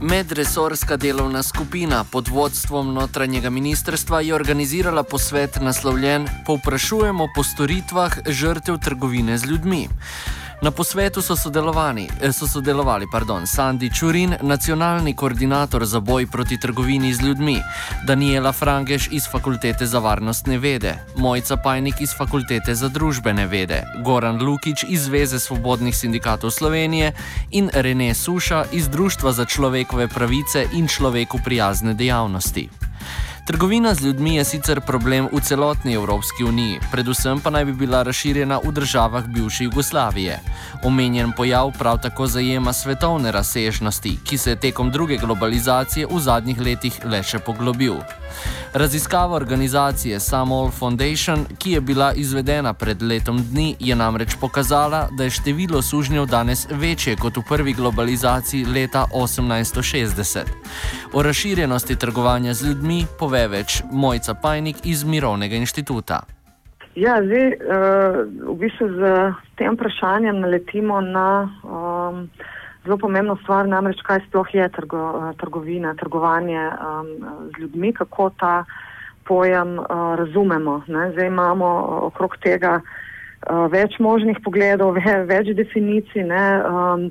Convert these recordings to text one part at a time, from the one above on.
Medresorska delovna skupina pod vodstvom notranjega ministrstva je organizirala posvet naslovljen Povprašujemo po storitvah žrtev trgovine z ljudmi. Na posvetu so eh, so sodelovali pardon, Sandy Čurin, nacionalni koordinator za boj proti trgovini z ljudmi, Daniela Frangeš iz Fakultete za varnostne vede, Mojca Pajnik iz Fakultete za družbene vede, Goran Lukič iz Zveze svobodnih sindikatov Slovenije in Rene Suša iz Društva za človekove pravice in človeku prijazne dejavnosti. Trgovina z ljudmi je sicer problem v celotni Evropski uniji, predvsem pa naj bi bila razširjena v državah bivše Jugoslavije. Omenjen pojav prav tako zajema svetovne razsežnosti, ki se je tekom druge globalizacije v zadnjih letih le še poglobil. Raziskava organizacije Samol Foundation, ki je bila izvedena pred letom dni, je namreč pokazala, da je število sužnjev danes večje kot v prvi globalizaciji leta 1860. O razširjenosti trgovanja z ljudmi pove več Mojca Pajnik iz Mirovnega inštituta. Ja, zdaj, uh, v bistvu z tem vprašanjem naletimo na um, zelo pomembno stvar, namreč kaj sploh je trgo, trgovina, trgovanje um, z ljudmi, kako ta pojem uh, razumemo. Ne? Zdaj imamo okrog tega uh, več možnih pogledov, ve, več definicij. Ne? Um,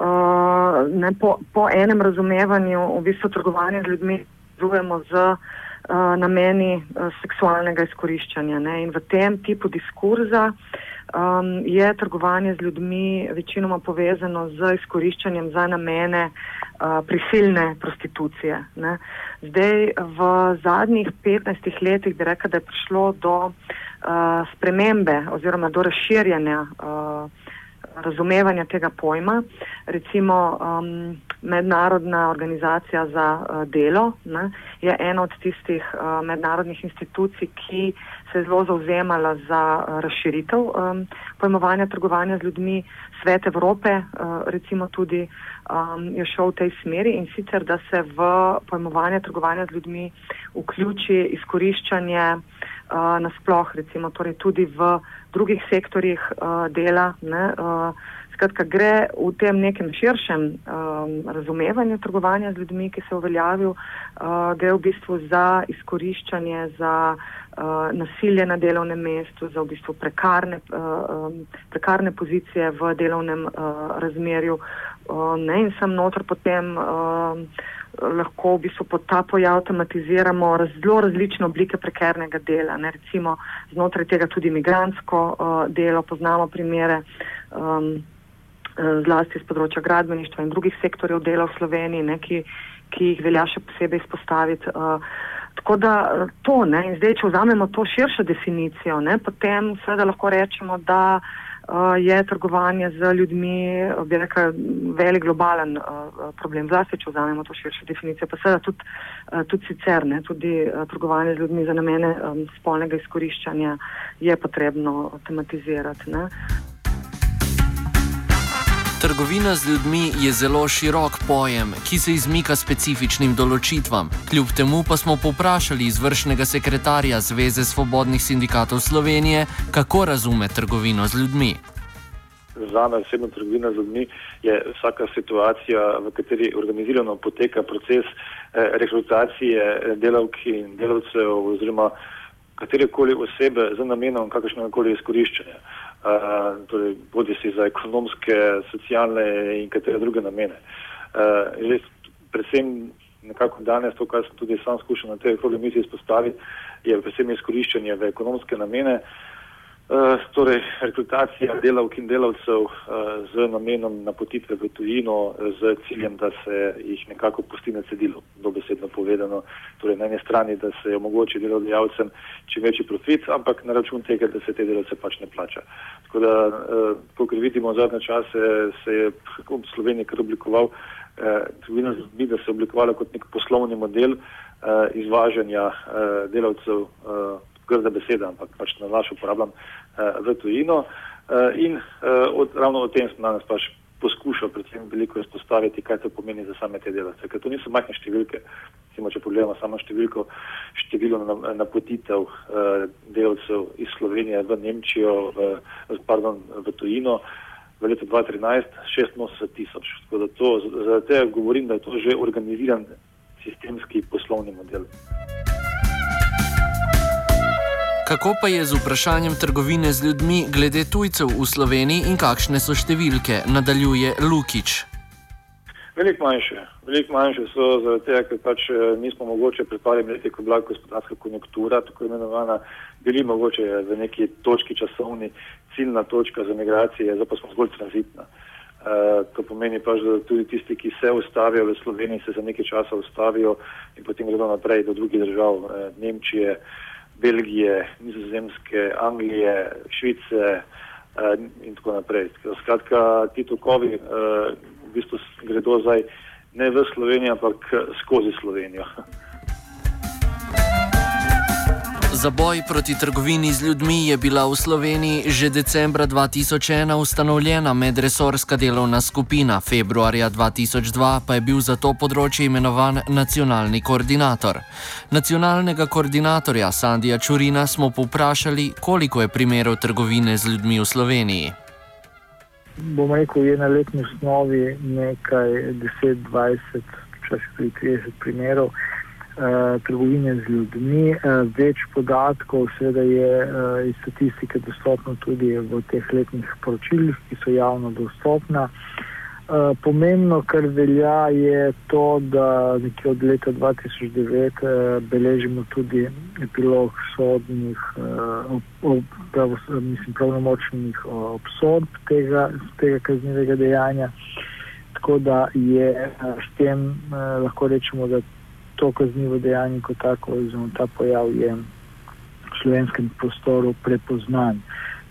uh, ne? Po, po enem razumevanju v bistvu trgovanje z ljudmi razumemo z uh, nameni uh, seksualnega izkoriščanja. Ne? In v tem tipu diskurza uh, um, je trgovanje z ljudmi večinoma povezano z izkoriščanjem za namene uh, prisilne prostitucije. Ne. Zdaj, v zadnjih 15 letih bi rekla, da je prišlo do uh, spremembe oziroma do razširjanja uh, razumevanja tega pojma. Recimo, um, Mednarodna organizacija za uh, delo ne, je ena od tistih uh, mednarodnih institucij, ki se je zelo zauzemala za uh, razširitev um, pojmovanja trgovanja z ljudmi. Svet Evrope uh, recimo tudi um, je šel v tej smeri in sicer, da se v pojmovanje trgovanja z ljudmi vključi izkoriščanje uh, nasploh, recimo torej tudi v drugih sektorjih uh, dela. Ne, uh, Skratka, gre v tem nekem širšem um, razumevanju trgovanja z ljudmi, ki se je uveljavil, uh, gre v bistvu za izkoriščanje, za uh, nasilje na delovnem mestu, za v bistvu prekarne, uh, um, prekarne pozicije v delovnem uh, razmerju. Uh, ne, in sem notr potem. Uh, lahko v bistvu pod ta pojav tematiziramo raz, zelo različne oblike prekernega dela. Ne, recimo znotraj tega tudi imigransko uh, delo, poznamo primere um, zlasti z področja gradbeništva in drugih sektorjev dela v Sloveniji, ne, ki, ki jih velja še posebej izpostaviti. Uh, tako da to, ne, in zdaj, če vzamemo to širšo definicijo, ne, potem seveda lahko rečemo, da je trgovanje z ljudmi, bi rekel, velik globalen uh, problem. Zlasti, če vzamemo to širšo definicijo, pa seveda tudi, uh, tudi sicer, ne, tudi uh, trgovanje z ljudmi za namene um, spolnega izkoriščanja je potrebno tematizirati. Ne. Trgovina z ljudmi je zelo širok pojem, ki se izmika specifičnim določitvam. Kljub temu pa smo poprašali izvršnega sekretarja Zveze svobodnih sindikatov Slovenije, kako razume trgovino z ljudmi. Za me osebno trgovina z ljudmi je vsaka situacija, v kateri organizirano poteka proces eh, rekrutacije delavk in delavcev oziroma katerekoli osebe za namenom kakršnega koli izkoriščanja torej bodi si za ekonomske, socialne in katere druge namene. Uh, predvsem nekako danes, to, kar sem tudi sam skušal na tej misiji izpostaviti, je predvsem izkoriščanje v ekonomske namene. Eh, torej rekrutacija delavk in delavcev uh, z namenom napotitve v tujino, z ciljem, da se jih nekako pusti na cedilu, dobesedno povedano. Torej na eni strani, da se omogoči delodajalcem čim večji profit, ampak na račun tega, da se te delavce pač ne plača. Tako da, kot vidimo zadnje čase, se je v Sloveniji kar oblikoval, uh, da se je oblikovala kot nek poslovni model izvažanja delavcev. Grda beseda, ampak pač na vaš uporabljam uh, v tujino. Uh, in uh, od, ravno o tem sem danes pač poskušal predvsem veliko izpostaviti, kaj to pomeni za same te delavce. Ker to niso majhne številke. Recimo, če pogledamo samo številko, število napotitev uh, delavcev iz Slovenije v Nemčijo, v, pardon, v tujino, v letu 2013 86 tisoč. Zaradi tega govorim, da je to že organiziran sistemski poslovni model. Kako pa je z vprašanjem trgovine z ljudmi glede tujcev v Sloveniji in kakšne so številke, nadaljuje Lukič. Veliko manjše, veliko manjše so zaradi tega, ker pač eh, nismo mogoče pred parimi leti, ko je bila gospodarska konjunktura, tako imenovana, bili mogoče v neki točki časovni ciljna točka za migracije, zdaj pa smo zgolj tranzitna. Uh, to pomeni pač, da tudi tisti, ki se ustavijo v Sloveniji, se za nekaj časa ustavijo in potem gredo naprej do drugih držav, uh, Nemčije, Belgije, Nizozemske, Anglije, Švice uh, in tako naprej. Skratka, ti tokovi uh, v bistvu gredo zdaj ne v Slovenijo, ampak skozi Slovenijo. Za boj proti trgovini z ljudmi je bila v Sloveniji že decembra 2001 ustanovljena medresorska delovna skupina, februarja 2002 pa je bil za to področje imenovan nacionalni koordinator. Nacionalnega koordinatorja Sandija Čurina smo povprašali, koliko je primerov trgovine z ljudmi v Sloveniji. Bomo rekel, je na letni osnovi nekaj 10, 20, včasih tudi 30 primerov. Eh, trgovine z ljudmi. Uh, več podatkov, seveda, je uh, iz statistike dostopno tudi v teh letnih poročilih, ki so javno dostopna. Uh, pomembno, kar velja, je to, da nekje od leta 2009 uh, beležimo tudi epilog sodnih, uh, prav, mislim, pravnomočnih uh, obsodb tega, tega kaznivega dejanja. Tako da je uh, s tem uh, lahko rečemo, da to kaznivo dejanje kot tako, oziroma ta pojav je v slovenskem prostoru prepoznan.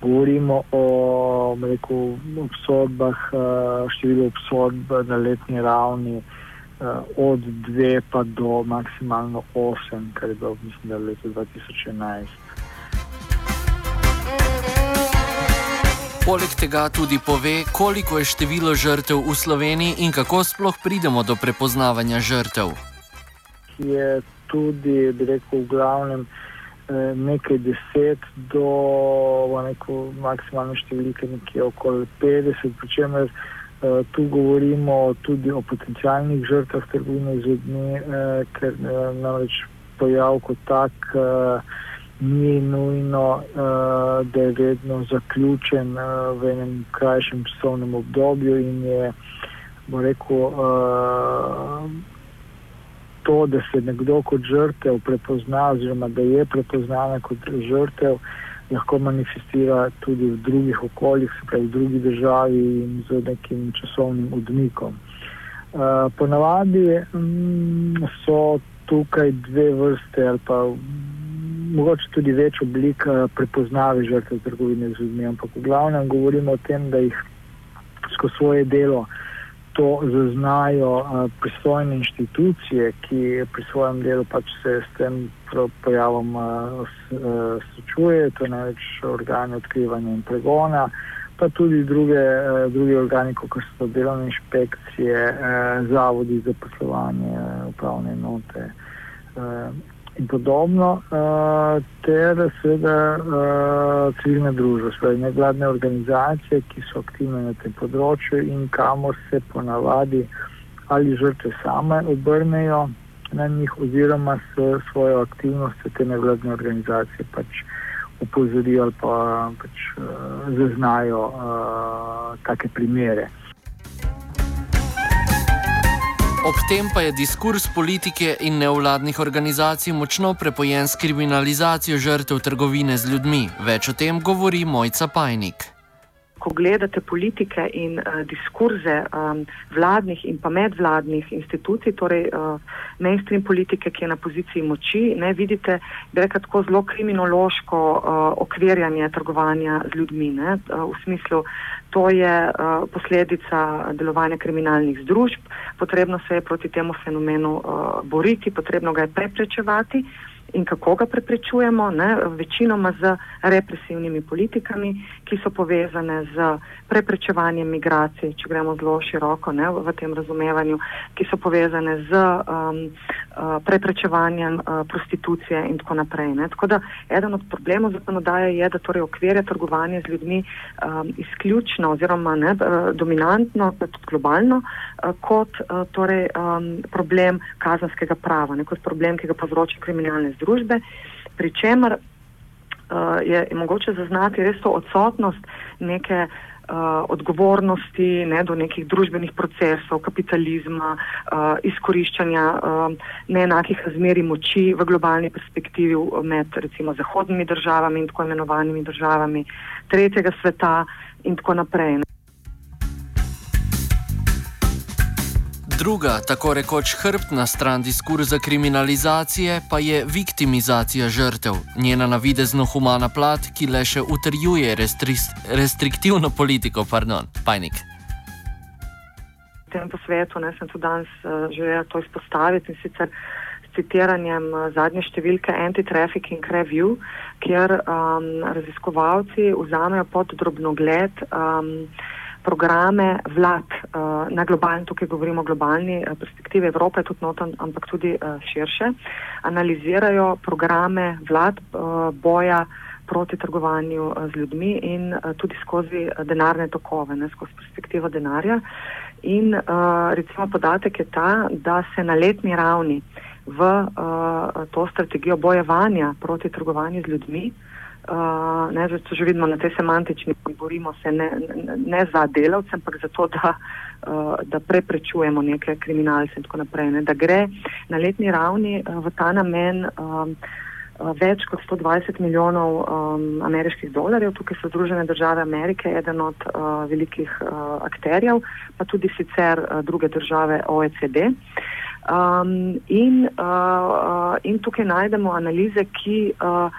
Govorimo o rekel, obsodbah, eh, številu obsodb na letni ravni eh, od dve pa do maksimalno osem, kar je bilo mislim, da v letu 2011. Poleg tega tudi pove, koliko je število žrtev v Sloveniji in kako sploh pridemo do prepoznavanja žrtev je tudi, bi rekel, v glavnem eh, nekaj deset do neko maksimalne številke, nekje okoli 50, pri čemer eh, tu govorimo tudi o potencijalnih žrtvah trgovine z ljudmi, eh, ker namreč pojav kot tak ni nujno, da je vedno zaključen v enem krajšem časovnem obdobju in je, bo rekel, to, da se nekdo kot žrtev prepozna, oziroma da je prepoznana kot žrtev, lahko manifestira tudi v drugih okoljih, se pravi v drugi državi in z nekim časovnim odmikom. Uh, ponavadi um, so tukaj dve vrste, ali pa mogoče tudi več oblik uh, prepoznave žrtev trgovine z ljudmi, ampak v glavnem govorimo o tem, da jih skozi svoje delo uh, to zaznajo uh, pristojne inštitucije, ki pri svojem delu pač se s tem pojavom uh, srečujejo, to je največ organi odkrivanja in pregona, pa tudi druge, uh, druge organi, kot so delovne inšpekcije, uh, zavodi za poslovanje, upravne note. In podobno, uh, ter seveda uh, civilne družbe, torej nevladne organizacije, ki so aktivne na tem področju in kamor se ponavadi ali žrtve same obrnejo na njih, oziroma s svojo aktivnostjo te nevladne organizacije pač upozorijo ali pa pač uh, zaznajo uh, take primere. Ob tem pa je diskurs politike in nevladnih organizacij močno prepojen s kriminalizacijo žrtev trgovine z ljudmi. Več o tem govori Mojca Pajnik ko gledate politike in uh, diskurze um, vladnih in pa medvladnih institucij, torej uh, mainstream politike, ki je na poziciji moči, ne vidite, da je tako zelo kriminološko uh, okvirjanje trgovanja z ljudmi. Ne, uh, v smislu, to je uh, posledica delovanja kriminalnih združb, potrebno se je proti temu fenomenu uh, boriti, potrebno ga je preprečevati. In kako ga preprečujemo, ne, večinoma z represivnimi politikami, ki so povezane z preprečevanjem migracij, če gremo zelo široko ne, v tem razumevanju, ki so povezane z um, preprečevanjem prostitucije in tako naprej. Ne. Tako da eden od problemov zakonodaje je, da torej okvirja trgovanje z ljudmi um, izključno oziroma ne, dominantno, tudi globalno, kot torej, um, problem kazanskega prava, ne, kot problem, ki ga povzroča kriminalne združbe, pri čemer je, mogoče zaznati res to odsotnost neke odgovornosti ne, do nekih družbenih procesov, kapitalizma, uh, izkoriščanja uh, neenakih razmeri moči v globalni perspektivi med recimo zahodnimi državami in tako imenovanimi državami tretjega sveta in tako naprej. Ne. Druga, tako rekoč hrbtna stran diskurza kriminalizacije, pa je viktimizacija žrtev, njena navidezno humana plat, ki le še utrjuje restri restriktivno politiko. Pardon, pajnik. Tem posvetu ne, sem tudi danes uh, želela to izpostaviti in sicer s citiranjem uh, zadnje številke Anti-Trafficking Review, kjer um, raziskovalci vzamejo pod drobnogled. Um, programe vlad uh, na globalni, tukaj govorimo o globalni uh, perspektivi Evrope, tudi noten, ampak tudi uh, širše, analizirajo programe vlad uh, boja proti trgovanju z ljudmi in tudi skozi denarne tokove, ne, skozi perspektivo denarja. In uh, recimo podatek je ta, da se na letni ravni v uh, to strategijo bojevanja proti trgovanju z ljudmi uh, ne, zato že vidimo na tej semantični, ki borimo se ne, ne, ne za delavce, ampak za to, da, uh, da preprečujemo neke kriminalce in tako naprej. Ne, da gre na letni ravni uh, v ta namen um, več kot 120 milijonov um, ameriških dolarjev. Tukaj so Združene države Amerike, eden od uh, velikih uh, akterjev, pa tudi sicer uh, druge države OECD. Um, in, uh, uh, in tukaj najdemo analize, ki uh,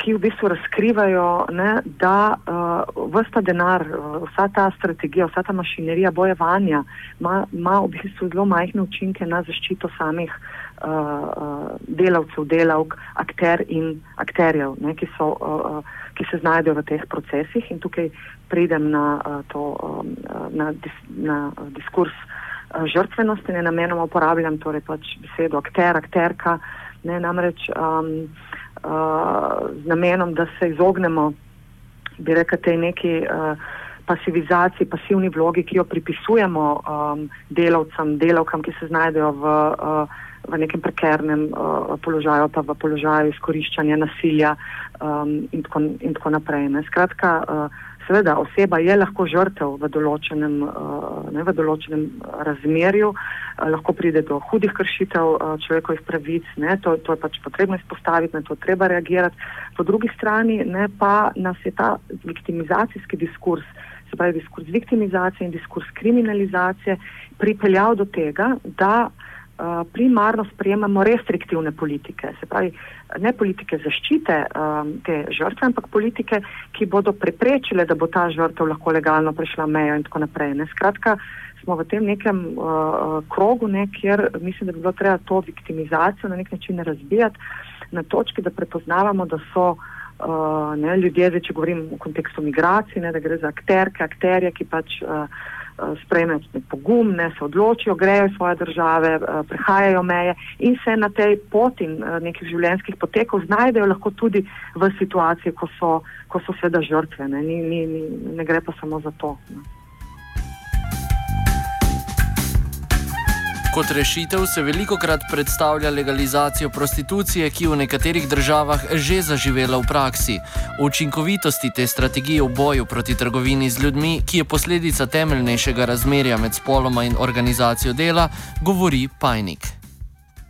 ki v bistvu razkrivajo, ne, da uh, vsta denar, uh, vsa ta strategija, vsa ta mašinerija bojevanja ima v bistvu zelo majhne učinke na zaščito samih uh, uh, delavcev, delavk, akter in akterjev, ne, ki, so, uh, uh, ki se znajdejo v teh procesih. In tukaj pridem na, uh, to, um, na, dis, na uh, diskurs uh, žrtvenosti, ne namenoma uporabljam torej pač besedo akter, akterka, ne namreč. Um, z namenom, da se izognemo, bi rekel, tej neki uh, pasivizaciji, pasivni vlogi, ki jo pripisujemo um, delavcem, delavkam, ki se znajdejo v, uh, v nekem prekernem uh, položaju, pa v položaju izkoriščanja nasilja um, in, tako, in tako naprej. Ne. Skratka, uh, seveda oseba je lahko žrtev v določenem, uh, ne, v določenem razmerju, uh, lahko pride do hudih kršitev uh, človekovih pravic, ne, to, to je pač potrebno izpostaviti, na to treba reagirati. Po drugi strani ne, pa nas je ta viktimizacijski diskurs, se pravi diskurs viktimizacije in diskurs kriminalizacije, pripeljal do tega, da primarno sprejemamo restriktivne politike, se pravi ne politike zaščite um, te žrtve, ampak politike, ki bodo preprečile, da bo ta žrtev lahko legalno prešla mejo in tako naprej. Ne. Skratka, smo v tem nekem uh, krogu, ne, kjer mislim, da bi bilo treba to viktimizacijo na nek način razbijati na točki, da prepoznavamo, da so uh, ne, ljudje, zdaj, če govorim v kontekstu migracij, ne, da gre za akterke, akterje, ki pač uh, sprejmejo pogum, ne se odločijo, grejo iz svoje države, eh, prehajajo meje in se na tej poti eh, nekih življenjskih potekov znajdejo lahko tudi v situaciji, ko so, ko so seveda žrtve. Ne, ni, ni, ne gre pa samo za to. Ne. Kot rešitev se veliko krat predstavlja legalizacijo prostitucije, ki v nekaterih državah že zaživela v praksi. O učinkovitosti te strategije v boju proti trgovini z ljudmi, ki je posledica temeljnejšega razmerja med spoloma in organizacijo dela, govori Pajnik.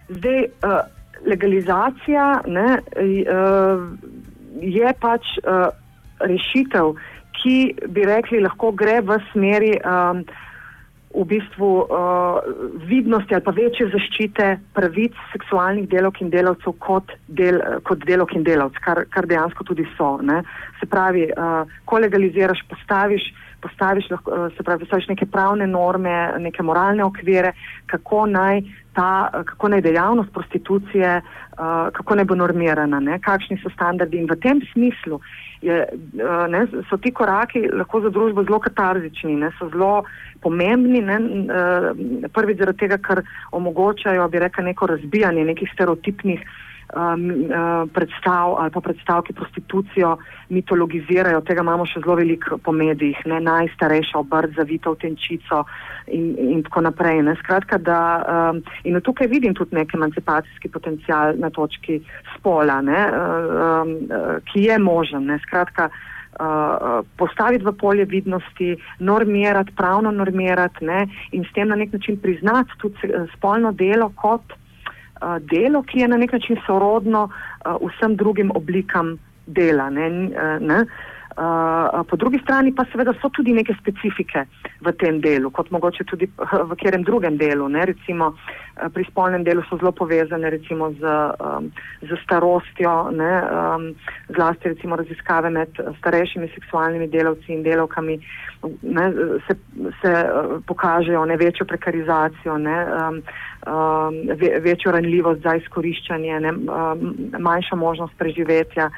Zdaj, uh, legalizacija ne, uh, je pač uh, rešitev, ki bi rekli, lahko gre v smeri. Um, v bistvu uh, vidnosti ali pa večje zaščite pravic seksualnih delovk in delavcev kot, del, kot delovk in delavc, kar, kar dejansko tudi so. Ne. Se pravi, uh, ko legaliziraš, postaviš, postaviš, lahko, uh, se pravi, postaviš neke pravne norme, neke moralne okvire, kako naj ta, kako naj dejavnost prostitucije, uh, kako naj bo normirana, ne? kakšni so standardi. In v tem smislu je, ne, so ti koraki lahko za družbo zelo katarzični, ne? so zelo pomembni. Ne? Prvič zaradi tega, ker omogočajo, bi rekel, neko razbijanje nekih stereotipnih um, uh, predstav ali pa predstav, ki prostitucijo mitologizirajo. Tega imamo še zelo veliko po medijih, ne najstarejša obrt, zavita v tenčico in, in tako naprej. Skratka, da um, in tukaj vidim tudi nek emancipacijski potencial na točki spola, ne, um, ki je možen. Ne. Skratka, Uh, postaviti v polje vidnosti, normirati, pravno normirati ne, in s tem na nek način priznati tudi spolno delo kot uh, delo, ki je na nek način sorodno uh, vsem drugim oblikam dela. Ne, uh, ne. Uh, po drugi strani pa seveda so tudi neke specifike v tem delu, kot mogoče tudi v katerem drugem delu. Ne? Recimo pri spolnem delu so zelo povezane recimo z, um, z starostjo, ne? Um, zlasti recimo raziskave med starejšimi seksualnimi delavci in delavkami ne? se, se uh, pokažejo ne večjo prekarizacijo. Ne? Um, um, večjo ranljivost za izkoriščanje, ne, um, manjša možnost preživetja.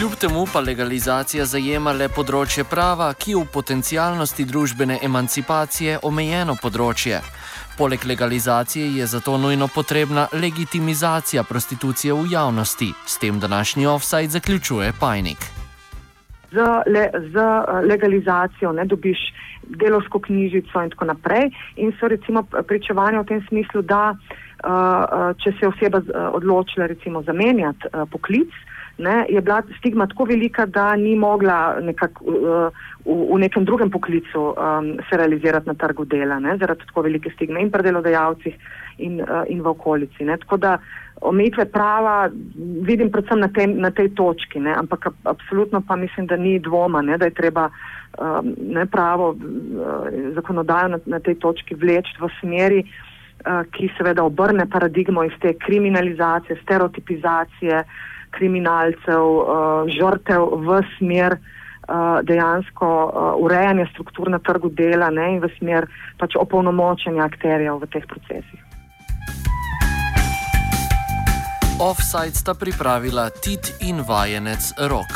Kljub temu pa legalizacija zajema le področje prava, ki je v potencialnosti družbene emancipacije omejeno področje. Poleg legalizacije je zato nujno potrebna legitimizacija prostitucije v javnosti. S tem današnji offside zaključuje Pajnik z, le, z eh, legalizacijo, ne dobiš delovsko knjižico in tako naprej. In so recimo pričevanja v tem smislu, da uh, če se je oseba odločila recimo zamenjati uh, poklic, ne, je bila stigma tako velika, da ni mogla nekak, uh, v, v nekem drugem poklicu um, se realizirati na trgu dela, ne, zaradi tako velike stigme in pri delodajalcih in, uh, in v okolici. Ne. Tako da omejitve prava vidim predvsem na, te, na tej točki, ne, ampak absolutno pa mislim, da ni dvoma, ne, da je treba um, ne, pravo uh, zakonodajo na, na tej točki vleči v smeri, uh, ki seveda obrne paradigmo iz te kriminalizacije, stereotipizacije kriminalcev, uh, žrtev v smer uh, dejansko uh, urejanja struktur na trgu dela ne, in v smer pač opolnomočenja akterjev v teh procesih. Offside sta pripravila Tit in vajenec Rok.